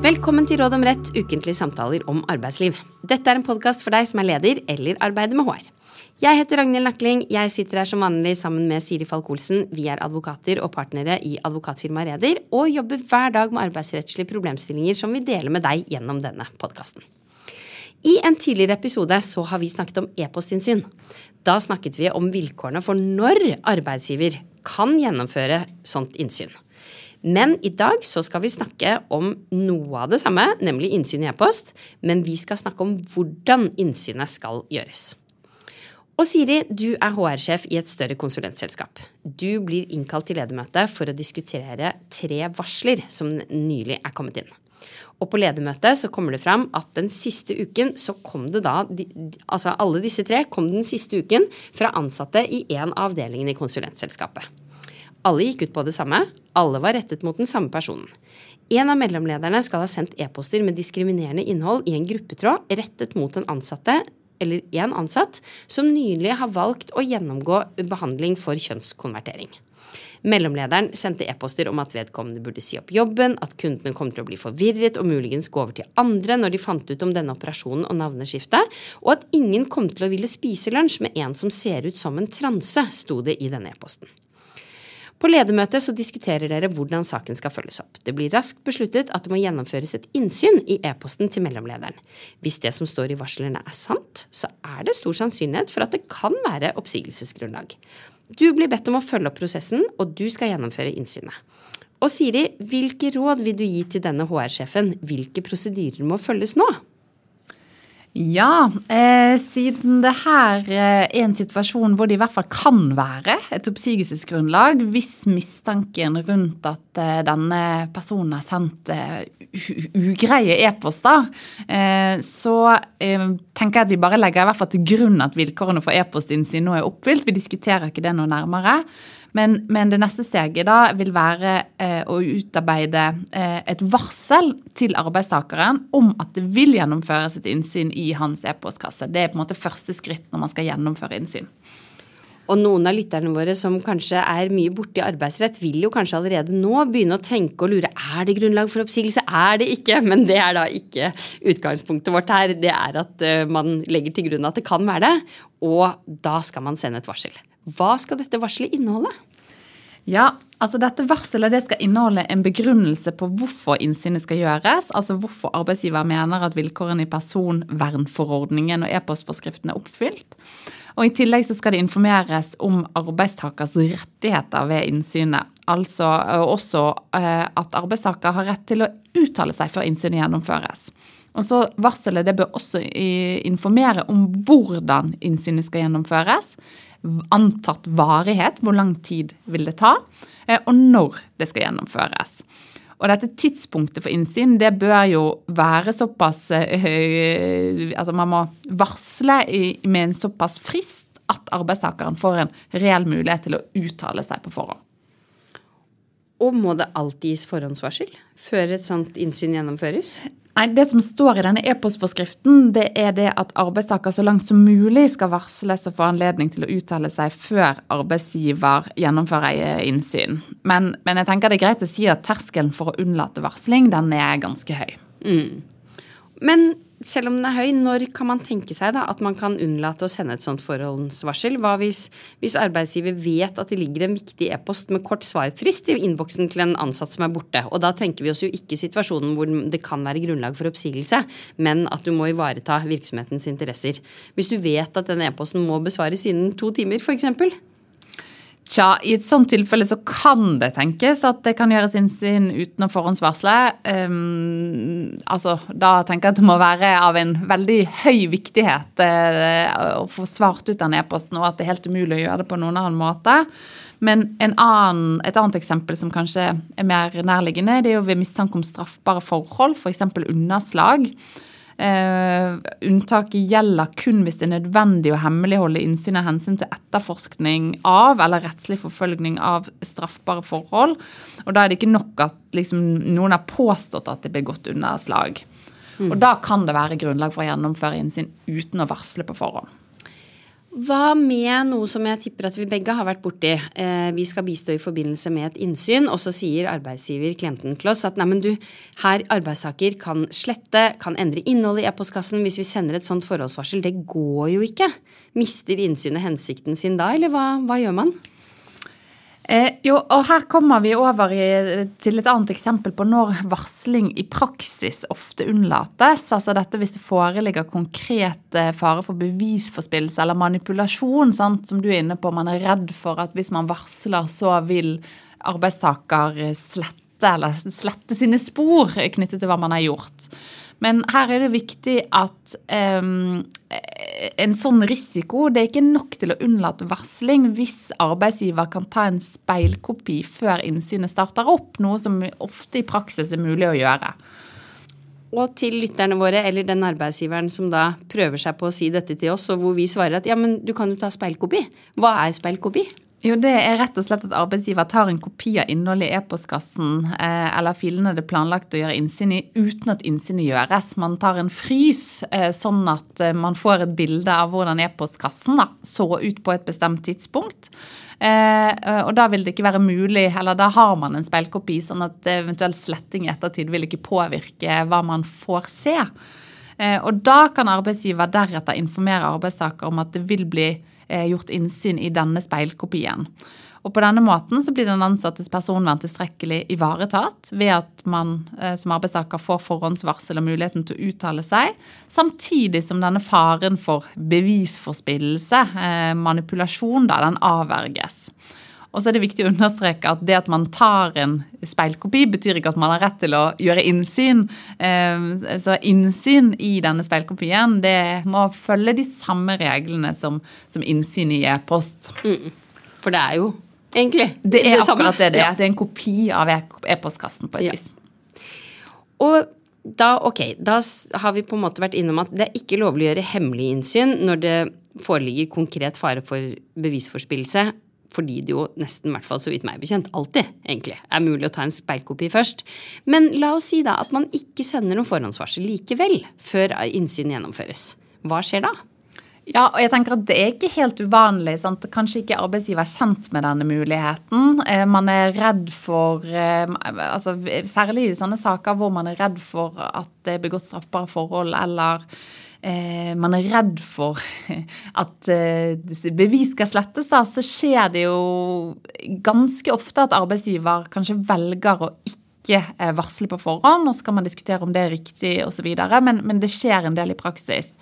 Velkommen til Råd om rett, ukentlige samtaler om arbeidsliv. Dette er en podkast for deg som er leder eller arbeider med HR. Jeg heter Ragnhild Nakling. Jeg sitter her som vanlig sammen med Siri Falk-Olsen. Vi er advokater og partnere i advokatfirmaet Reder og jobber hver dag med arbeidsrettslige problemstillinger som vi deler med deg gjennom denne podkasten. I en tidligere episode så har vi snakket om e-postinnsyn. Da snakket vi om vilkårene for når arbeidsgiver kan gjennomføre sånt innsyn. Men i dag så skal vi snakke om noe av det samme, nemlig innsyn i e-post. Men vi skal snakke om hvordan innsynet skal gjøres. Og Siri, du er HR-sjef i et større konsulentselskap. Du blir innkalt til ledermøte for å diskutere tre varsler som nylig er kommet inn. Og på ledermøtet så kommer det fram at den siste uken så kom det da Altså alle disse tre kom den siste uken fra ansatte i en av avdelingene i konsulentselskapet. Alle gikk ut på det samme, alle var rettet mot den samme personen. En av mellomlederne skal ha sendt e-poster med diskriminerende innhold i en gruppetråd rettet mot en ansatte eller en ansatt som nylig har valgt å gjennomgå behandling for kjønnskonvertering. Mellomlederen sendte e-poster om at vedkommende burde si opp jobben, at kundene kom til å bli forvirret og muligens gå over til andre når de fant ut om denne operasjonen og navneskiftet, og at ingen kom til å ville spise lunsj med en som ser ut som en transe, sto det i denne e-posten. På ledermøtet så diskuterer dere hvordan saken skal følges opp. Det blir raskt besluttet at det må gjennomføres et innsyn i e-posten til mellomlederen. Hvis det som står i varslene er sant, så er det stor sannsynlighet for at det kan være oppsigelsesgrunnlag. Du blir bedt om å følge opp prosessen, og du skal gjennomføre innsynet. Og Siri, hvilke råd vil du gi til denne HR-sjefen? Hvilke prosedyrer må følges nå? Ja, eh, siden det her eh, er en situasjon hvor det i hvert fall kan være et oppsigelsesgrunnlag hvis mistanken rundt at eh, denne personen har sendt eh, ugreie e-poster, eh, så tenker jeg at vi bare legger i hvert fall til grunn at vilkårene for e-postinnsyn nå er oppfylt. Vi diskuterer ikke det noe nærmere. Men, men, det neste steget da vil være eh, å utarbeide eh, et varsel til arbeidstakeren om at det vil gjennomføres et innsyn i hans e-postkasse. Det er på en måte første skritt når man skal gjennomføre innsyn. Og noen av lytterne våre som kanskje er mye borti arbeidsrett, vil jo kanskje allerede nå begynne å tenke og lure er det grunnlag for oppsigelse, er det ikke? Men det er da ikke utgangspunktet vårt her. Det er at uh, man legger til grunn at det kan være det, og da skal man sende et varsel. Hva skal dette varselet inneholde? Ja, altså Dette varselet det skal inneholde en begrunnelse på hvorfor innsynet skal gjøres. Altså hvorfor arbeidsgiver mener at vilkårene i personvernforordningen og e-postforskriften er oppfylt. Og I tillegg så skal det informeres om arbeidstakers rettigheter ved innsynet. Altså også eh, at arbeidstaker har rett til å uttale seg før innsynet gjennomføres. Og så Varselet det bør også informere om hvordan innsynet skal gjennomføres antatt varighet, hvor lang tid vil det ta, eh, og når det skal gjennomføres. Og dette tidspunktet for innsyn det bør jo være såpass høy, Altså man må varsle med en såpass frist at arbeidstakeren får en reell mulighet til å uttale seg på forhånd. Og må det alltid gis forhåndsvarsel før et sånt innsyn gjennomføres? Nei, Det som står i denne e-postforskriften, det er det at arbeidstaker så langt som mulig skal varsles og få anledning til å uttale seg før arbeidsgiver gjennomfører innsyn. Men, men jeg tenker det er greit å si at terskelen for å unnlate varsling, den er ganske høy. Mm. Men selv om den er høy, når kan man tenke seg da, at man kan unnlate å sende et sånt forhåndsvarsel? Hva hvis, hvis arbeidsgiver vet at det ligger en viktig e-post med kort svarfrist i innboksen til en ansatt som er borte? Og da tenker vi oss jo ikke situasjonen hvor det kan være grunnlag for oppsigelse, men at du må ivareta virksomhetens interesser. Hvis du vet at den e-posten må besvares innen to timer, f.eks. Tja, i et sånt tilfelle så kan det tenkes at det kan gjøres innsyn uten å forhåndsvarsle. Um, altså, da tenker jeg at det må være av en veldig høy viktighet uh, å få svart ut den e-posten, og at det er helt umulig å gjøre det på noen annen måte. Men annen, et annet eksempel som kanskje er mer nærliggende, det er jo ved mistanke om straffbare forhold, f.eks. For underslag. Uh, unntaket gjelder kun hvis det er nødvendig å hemmeligholde innsyn av hensyn til etterforskning av eller rettslig forfølgning av straffbare forhold. Og Da er det ikke nok at liksom, noen har påstått at det er begått underslag. Mm. Og Da kan det være grunnlag for å gjennomføre innsyn uten å varsle på forhånd. Hva med noe som jeg tipper at vi begge har vært borti? Eh, vi skal bistå i forbindelse med et innsyn, og så sier arbeidsgiver klienten til oss at nei, du, her arbeidstaker kan slette, kan endre innholdet i e-postkassen hvis vi sender et sånt forholdsvarsel. Det går jo ikke. Mister innsynet hensikten sin da, eller hva, hva gjør man? Eh, jo, og her kommer vi over i, til et annet eksempel på når varsling i praksis ofte unnlates. Altså dette hvis det foreligger konkret eh, fare for bevisforspillelse eller manipulasjon, sant, som du er inne på. Man er redd for at hvis man varsler, så vil arbeidstaker slette eller slette sine spor knyttet til hva man har gjort. Men her er det viktig at um, en sånn risiko Det er ikke nok til å unnlate varsling hvis arbeidsgiver kan ta en speilkopi før innsynet starter opp, noe som ofte i praksis er mulig å gjøre. Og til lytterne våre, eller den arbeidsgiveren som da prøver seg på å si dette til oss, og hvor vi svarer at ja, men du kan jo ta speilkopi. Hva er speilkopi? Jo, det er rett og slett at arbeidsgiver tar en kopi av innholdet i e-postkassen eh, eller filene det er planlagt å gjøre innsyn i, uten at innsynet gjøres. Man tar en frys, eh, sånn at eh, man får et bilde av hvordan e-postkassen så ut på et bestemt tidspunkt. Eh, og da vil det ikke være mulig, eller da har man en speilkopi, sånn at eventuell sletting i ettertid vil ikke påvirke hva man får se. Eh, og da kan arbeidsgiver deretter informere arbeidstaker om at det vil bli gjort innsyn i denne speilkopien. Og På denne måten så blir den ansattes personvern tilstrekkelig ivaretatt ved at man eh, som arbeidstaker får forhåndsvarsel og muligheten til å uttale seg, samtidig som denne faren for bevisforspillelse, eh, manipulasjon, da, den avverges. Og så er det viktig å understreke at det at man tar en speilkopi, betyr ikke at man har rett til å gjøre innsyn. Ehm, så innsyn i denne speilkopien, det må følge de samme reglene som, som innsyn i e-post. Mm. For det er jo egentlig det, det er akkurat det det er. Det er en kopi av e-postkassen på et ja. vis. Og da, okay, da har vi på en måte vært innom at det er ikke lovlig å gjøre hemmelig innsyn når det foreligger konkret fare for bevisforspillelse fordi det jo nesten, i hvert fall så vidt meg bekjent, alltid egentlig er mulig å ta en speilkopi først. Men la oss si da at man ikke sender noen forhåndsvarsel likevel før innsyn gjennomføres. Hva skjer da? Ja, og jeg tenker at Det er ikke helt uvanlig. Sant? Kanskje ikke arbeidsgiver er kjent med denne muligheten. Eh, man er redd for eh, altså, Særlig i sånne saker hvor man er redd for at det er begått straffbare forhold eller man er redd for at eh, bevis skal slettes, da, så skjer det jo ganske ofte at arbeidsgiver kanskje velger å ikke eh, varsle på forhånd. og så kan man diskutere om det er riktig osv., men, men det skjer en del i praksis.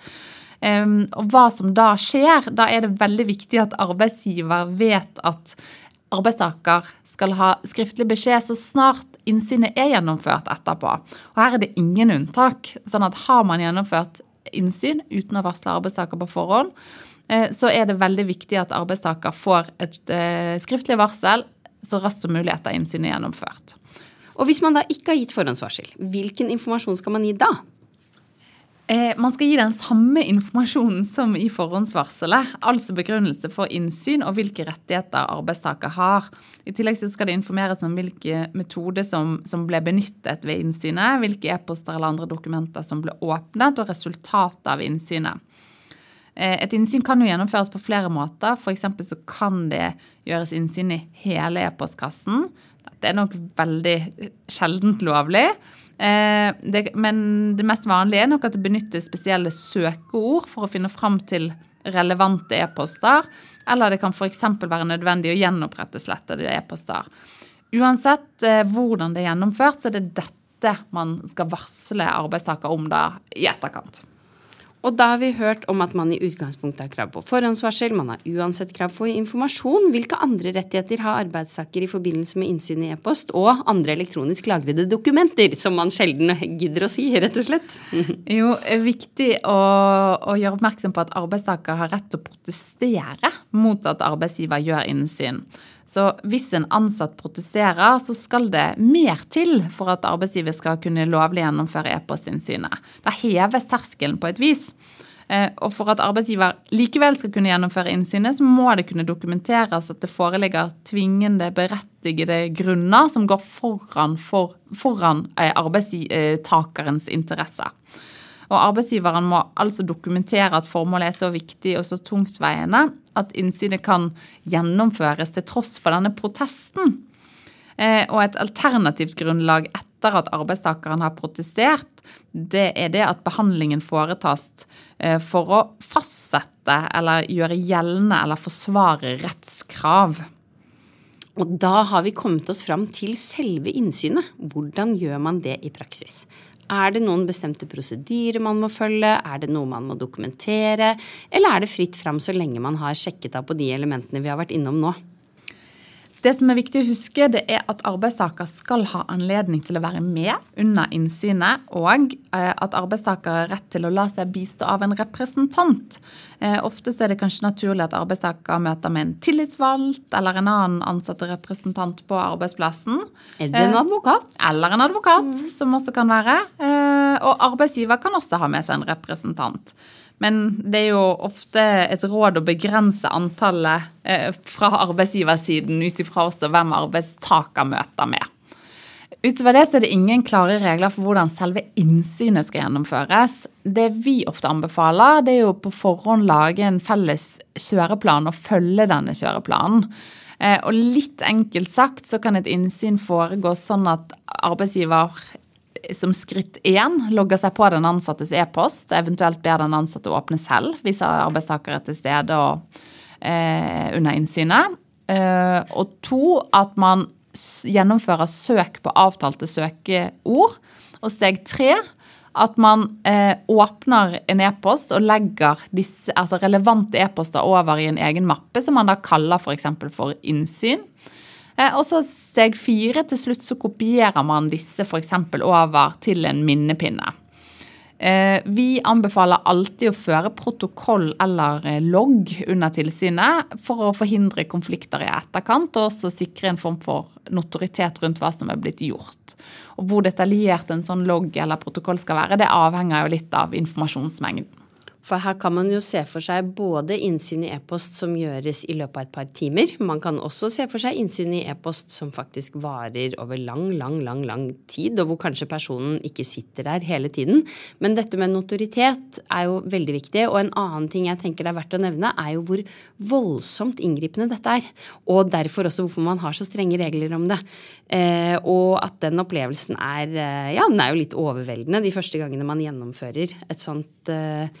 Um, og hva som da skjer, da er det veldig viktig at arbeidsgiver vet at arbeidstaker skal ha skriftlig beskjed så snart innsynet er gjennomført etterpå. Og her er det ingen unntak. sånn at har man gjennomført innsyn uten å varsle arbeidstaker på forhånd, eh, så er det veldig viktig at arbeidstaker får et eh, skriftlig varsel så raskt som mulig etter innsynet gjennomført. Og hvis man da ikke har gitt forhåndsvarsel, hvilken informasjon skal man gi da? Eh, man skal gi den samme informasjonen som i forhåndsvarselet, altså begrunnelse for innsyn og hvilke rettigheter arbeidstaker har. I tillegg skal det informeres om hvilke metoder som, som ble benyttet ved innsynet, hvilke e-poster eller andre dokumenter som ble åpnet, og resultatet av innsynet. Eh, et innsyn kan jo gjennomføres på flere måter. F.eks. så kan det gjøres innsyn i hele e-postkassen. Dette er nok veldig sjeldent lovlig. Eh, det, men det mest vanlige er nok at det benyttes spesielle søkeord for å finne fram til relevante e-poster, eller det kan f.eks. være nødvendig å gjenopprette slettede e-poster. Uansett eh, hvordan det er gjennomført, så er det dette man skal varsle arbeidstaker om da i etterkant. Og da har vi hørt om at man i utgangspunktet har krav på forhåndsvarsel, man har uansett krav på informasjon. Hvilke andre rettigheter har arbeidstaker i forbindelse med innsyn i e-post og andre elektronisk lagrede dokumenter, som man sjelden gidder å si, rett og slett? jo, er viktig å, å, gjøre oppmerksom på at arbeidstaker har rett til å protestere mot at arbeidsgiver gjør innsyn. Så hvis en ansatt protesterer, så skal det mer til for at arbeidsgiver skal kunne lovlig gjennomføre e-postinnsynet. Da heves terskelen på et vis. Eh, og for at arbeidsgiver likevel skal kunne gjennomføre innsynet, så må det kunne dokumenteres at det foreligger tvingende, berettigede grunner som går foran, for, foran eh, arbeidstakerens interesser. Og arbeidsgiveren må altså dokumentere at formålet er så viktig og så tungtveiende at innsynet kan gjennomføres til tross for denne protesten. Eh, og et alternativt grunnlag etter at arbeidstakeren har protestert, det er det at behandlingen foretas eh, for å fastsette eller gjøre gjeldende eller forsvare rettskrav. Og da har vi kommet oss fram til selve innsynet. Hvordan gjør man det i praksis? Er det noen bestemte prosedyrer man må følge? Er det noe man må dokumentere? Eller er det fritt fram så lenge man har sjekket av på de elementene vi har vært innom nå? Det som er viktig å huske, det er at arbeidstaker skal ha anledning til å være med under innsynet, og eh, at arbeidstaker har rett til å la seg bistå av en representant. Eh, ofte så er det kanskje naturlig at arbeidstaker møter med en tillitsvalgt eller en annen ansatte representant på arbeidsplassen. Eller en eh, advokat. Eller en advokat, mm. som også kan være. Og arbeidsgiver kan også ha med seg en representant. Men det er jo ofte et råd å begrense antallet eh, fra arbeidsgiversiden ut ifra også hvem arbeidstaker møter med. Utover det så er det ingen klare regler for hvordan selve innsynet skal gjennomføres. Det vi ofte anbefaler, det er jo på forhånd lage en felles kjøreplan og følge denne kjøreplanen. Eh, og litt enkelt sagt så kan et innsyn foregå sånn at arbeidsgiver som skritt én logger seg på den ansattes e-post, eventuelt ber den ansatte åpne selv hvis arbeidstaker er til stede og, eh, under innsynet. Eh, og to, at man gjennomfører søk på avtalte søkeord. Og steg tre, at man eh, åpner en e-post og legger disse, altså relevante e-poster over i en egen mappe, som man da kaller f.eks. For, for innsyn. Eh, og så steg fire, til slutt så kopierer man disse f.eks. over til en minnepinne. Eh, vi anbefaler alltid å føre protokoll eller eh, logg under tilsynet for å forhindre konflikter i etterkant, og også sikre en form for notoritet rundt hva som er blitt gjort. Og Hvor detaljert en sånn logg eller protokoll skal være, det avhenger jo litt av informasjonsmengden. For her kan man jo se for seg både innsyn i e-post som gjøres i løpet av et par timer. Man kan også se for seg innsyn i e-post som faktisk varer over lang, lang, lang, lang tid, og hvor kanskje personen ikke sitter der hele tiden. Men dette med notoritet er jo veldig viktig. Og en annen ting jeg tenker det er verdt å nevne, er jo hvor voldsomt inngripende dette er. Og derfor også hvorfor man har så strenge regler om det. Eh, og at den opplevelsen er eh, Ja, den er jo litt overveldende de første gangene man gjennomfører et sånt eh,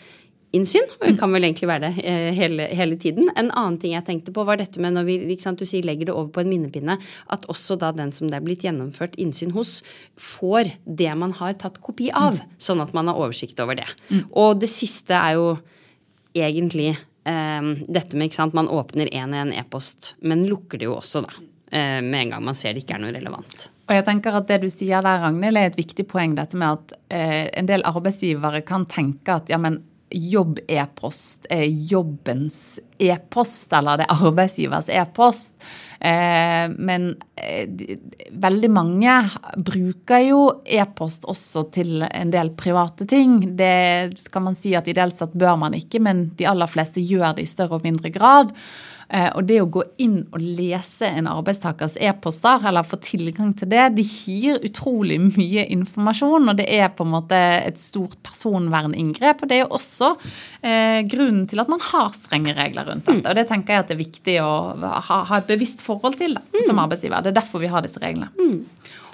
innsyn. Og det kan vel egentlig være det eh, hele, hele, tiden. En annen ting jeg tenkte på, var dette med når vi sant, du sier, legger det over på en minnepinne, at også da den som det er blitt gjennomført innsyn hos, får det man har tatt kopi av. Mm. Sånn at man har oversikt over det. Mm. Og det siste er jo egentlig eh, dette med ikke sant, man åpner én og én e-post, men lukker det jo også, da. Eh, med en gang man ser det ikke er noe relevant. Og jeg tenker at Det du sier der, Ragnhild, er et viktig poeng. Dette med at eh, en del arbeidsgivere kan tenke at ja, men jobb-e-post er jobbens e-post, eller det er arbeidsgivers e-post. Eh, men eh, veldig mange bruker jo e-post også til en del private ting. Det skal man si at ideelt sett bør man ikke, men de aller fleste gjør det i større og mindre grad. Eh, og det å gå inn og lese en arbeidstakers e-poster, eller få tilgang til det, det gir utrolig mye informasjon. Og det er på en måte et stort personverninngrep. Og det er jo også eh, grunnen til at man har strenge regler rundt dette. Og det tenker jeg at det er viktig å ha, ha et bevisst forhold til som mm. arbeidsgiver. Det er derfor vi har disse reglene. Mm.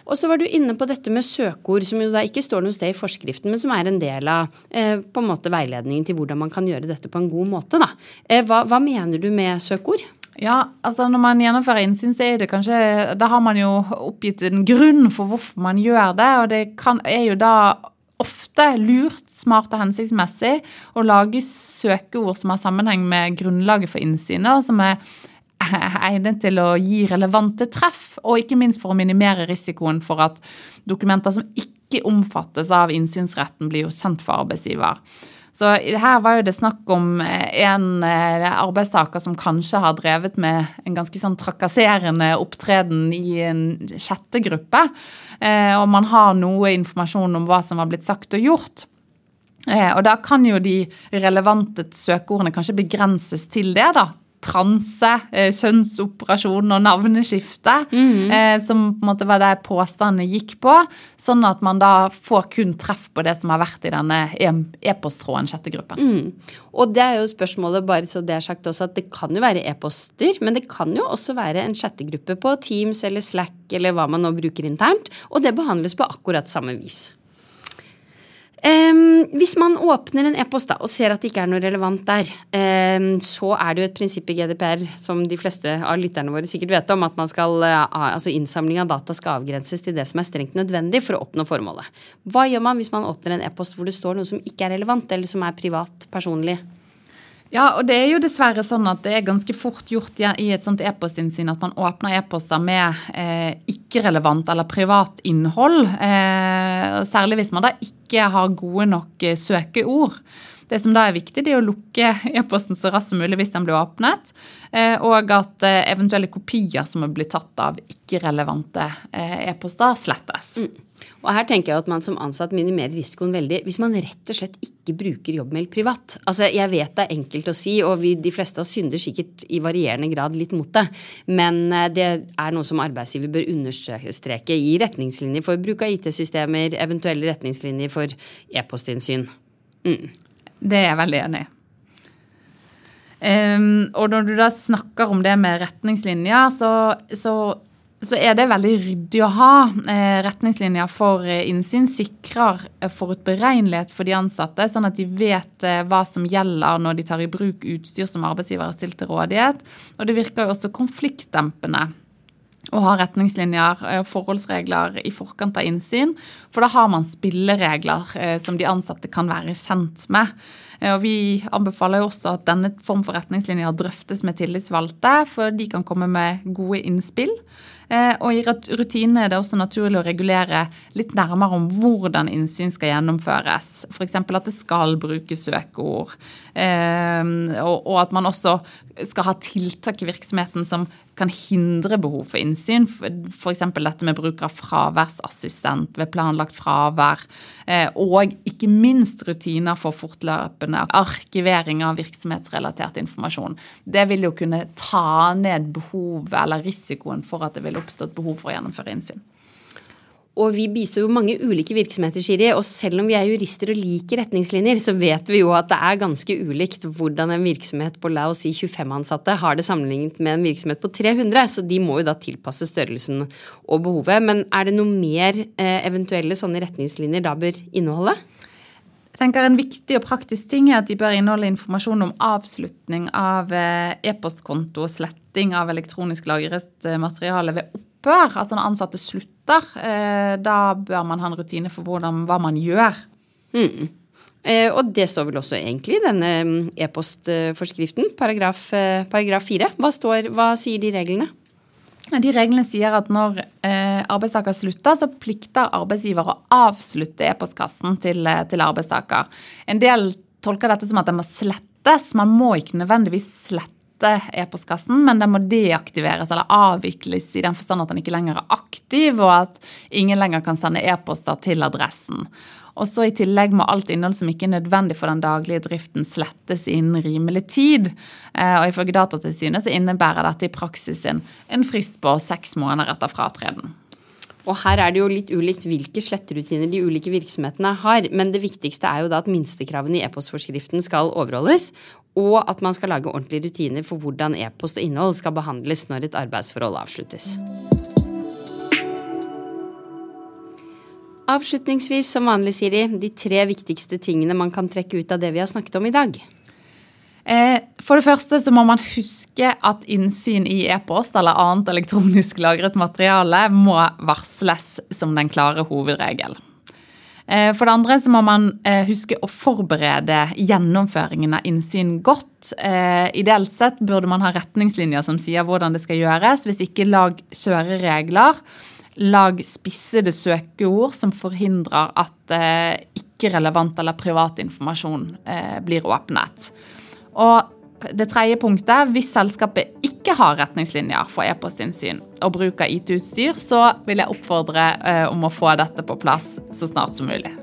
Og så var du inne på dette med søkeord, som jo da ikke står noe sted i forskriften, men som er en del av eh, på en måte veiledningen til hvordan man kan gjøre dette på en god måte. Da. Eh, hva, hva, mener du med søkeord? Ja, altså Når man gjennomfører innsyn, så er det kanskje Da har man jo oppgitt en grunn for hvorfor man gjør det, og det kan, er jo da ofte lurt, smart og hensiktsmessig å lage søkeord som har sammenheng med grunnlaget for innsynet, og som er egnet til å gi relevante treff, og ikke minst for å minimere risikoen for at dokumenter som ikke omfattes av innsynsretten, blir jo sendt for arbeidsgiver. Så her var jo det snakk om eh, en eh, arbeidstaker som kanskje har drevet med en ganske sånn trakasserende opptreden i en sjette gruppe, og man har noe informasjon om hva som har blitt sagt og gjort. Og da kan jo de relevante søkeordene kanskje begrenses til det, da transe, eh, kjønnsoperasjon og navneskifte, mm. eh, som på en måte var det påstandene gikk på, sånn at man da får kun treff på det som har vært i denne e-posttråden chattegruppen. Mm. Og det er jo spørsmålet, bare så det er sagt også, at det kan jo være e-poster, men det kan jo også være en chattegruppe på Teams eller Slack eller hva man nå bruker internt, og det behandles på akkurat samme vis. Em, hvis man åpner en e-post og ser at det ikke er noe relevant der, em, så er det jo et prinsipp i GDPR som de fleste av lytterne våre sikkert vet om, at skal, eh, altså innsamling av data skal avgrenses til det som er strengt nødvendig for å oppnå formålet. Hva gjør man hvis man åpner en e-post hvor det står noe som ikke er relevant, eller som er privat, personlig? Ja, og det er jo dessverre sånn at det er ganske fort gjort i et sånt e-postinnsyn at man åpner e-poster med eh, ikke-relevant eller privat innhold. Eh, særlig hvis man da ikke har gode nok eh, søkeord. Det som da er viktig, det er å lukke e-posten så raskt som mulig hvis den blir åpnet. Eh, og at eh, eventuelle kopier som er blitt tatt av ikke-relevante e-poster, slettes. Og her tenker jeg at man som ansatt minimerer risikoen veldig hvis man rett og slett ikke bruker jobbmail privat. Altså, Jeg vet det er enkelt å si, og vi, de fleste av oss synder sikkert i varierende grad litt mot det, men eh, det er noe som arbeidsgiver bør understreke i retningslinjer for bruk av IT-systemer, eventuelle retningslinjer for e-postinnsyn. Det er jeg veldig enig i. Um, og når du da snakker om det med retningslinjer, så, så, så er det veldig ryddig å ha. Eh, retningslinjer for eh, innsyn sikrer eh, forutberegnelighet for de ansatte, sånn at de vet hva som gjelder når de tar i bruk utstyr som arbeidsgiver har stilt til rådighet. Og det virker jo også konfliktdempende å ha retningslinjer og forholdsregler i forkant av innsyn. For da har man spilleregler som de ansatte kan være kjent med. Og vi anbefaler jo også at denne form for retningslinjer drøftes med tillitsvalgte, for de kan komme med gode innspill. Eh, og i rutinene er det også naturlig å regulere litt nærmere om hvordan innsyn skal gjennomføres. F.eks. at det skal brukes søkeord. eh, og at man også skal ha tiltak i virksomheten som kan hindre behov for innsyn. F.eks. dette med bruk av fraværsassistent ved planlagt fravær. eh, Og ikke minst rutiner for fortløpende arkivering av virksomhetsrelatert informasjon. Det vil jo kunne ta ned behovet eller risikoen for at det vil oppstå et behov for å gjennomføre innsyn. Og vi bistår jo mange ulike virksomheter, Shiri, og selv om vi er jurister og liker retningslinjer, så vet vi jo at det er ganske ulikt hvordan en virksomhet på la oss si 25 ansatte har det sammenlignet med en virksomhet på 300, så de må jo da tilpasse størrelsen og behovet. Men er det noe mer eh, eventuelle sånne retningslinjer da bør inneholde? Jeg tenker En viktig og praktisk ting er at de bør inneholde informasjon om avslutning av eh, e-postkonto og sletting av elektronisk lagret eh, materiale ved opphør. Altså når ansatte slutter. eh, Da bør man ha en rutine for hvordan, hva man gjør. Mm. og det står vel også egentlig i denne mm, e-postforskriften, paragraf, eh, paragraf 4. Hva, hva sier de reglene? De reglene sier at når eh, arbeidstaker slutter, så plikter arbeidsgiver å avslutte e-postkassen til, eh, til arbeidstaker. En del tolker dette som at den må slettes. Man må ikke nødvendigvis slette e-postkassen, men den må deaktiveres eller avvikles i den forstand at den ikke lenger er aktiv, og at ingen lenger kan sende e-poster til adressen. Og så I tillegg må alt innhold som ikke er nødvendig for den daglige driften, slettes innen rimelig tid. Eh, og Ifølge Datatilsynet så innebærer dette i praksis en, en frist på seks måneder etter fratreden. Og her er det jo litt ulikt hvilke sletterutiner de ulike virksomhetene har, men det viktigste er jo da at minstekravene i e-postforskriften skal overholdes, og at man skal lage ordentlige rutiner for hvordan e-post og innhold skal behandles når et arbeidsforhold avsluttes. Avslutningsvis, som vanlig, Siri, de tre viktigste tingene man kan trekke ut av det vi har snakket om i dag. Eh, For det første så må man huske at innsyn i e-post eller annet elektronisk lagret materiale må varsles som den klare hovedregel. Eh, For det andre så må man eh, huske å forberede gjennomføringen av innsyn godt. Ideelt sett burde man ha retningslinjer som sier hvordan det skal gjøres. Hvis ikke lag kjøreregler. Lag spissede søkeord som forhindrer at eh, ikke-relevant eller privat informasjon eh, blir åpnet. Og det tredje punktet, hvis selskapet ikke har retningslinjer for e-postinnsyn og bruk av IT-utstyr, så vil jeg oppfordre eh, om å få dette på plass så snart som mulig.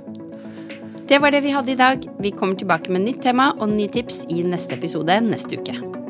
Det var det vi hadde i dag. Vi kommer tilbake med nytt tema og nye tips i neste episode neste uke.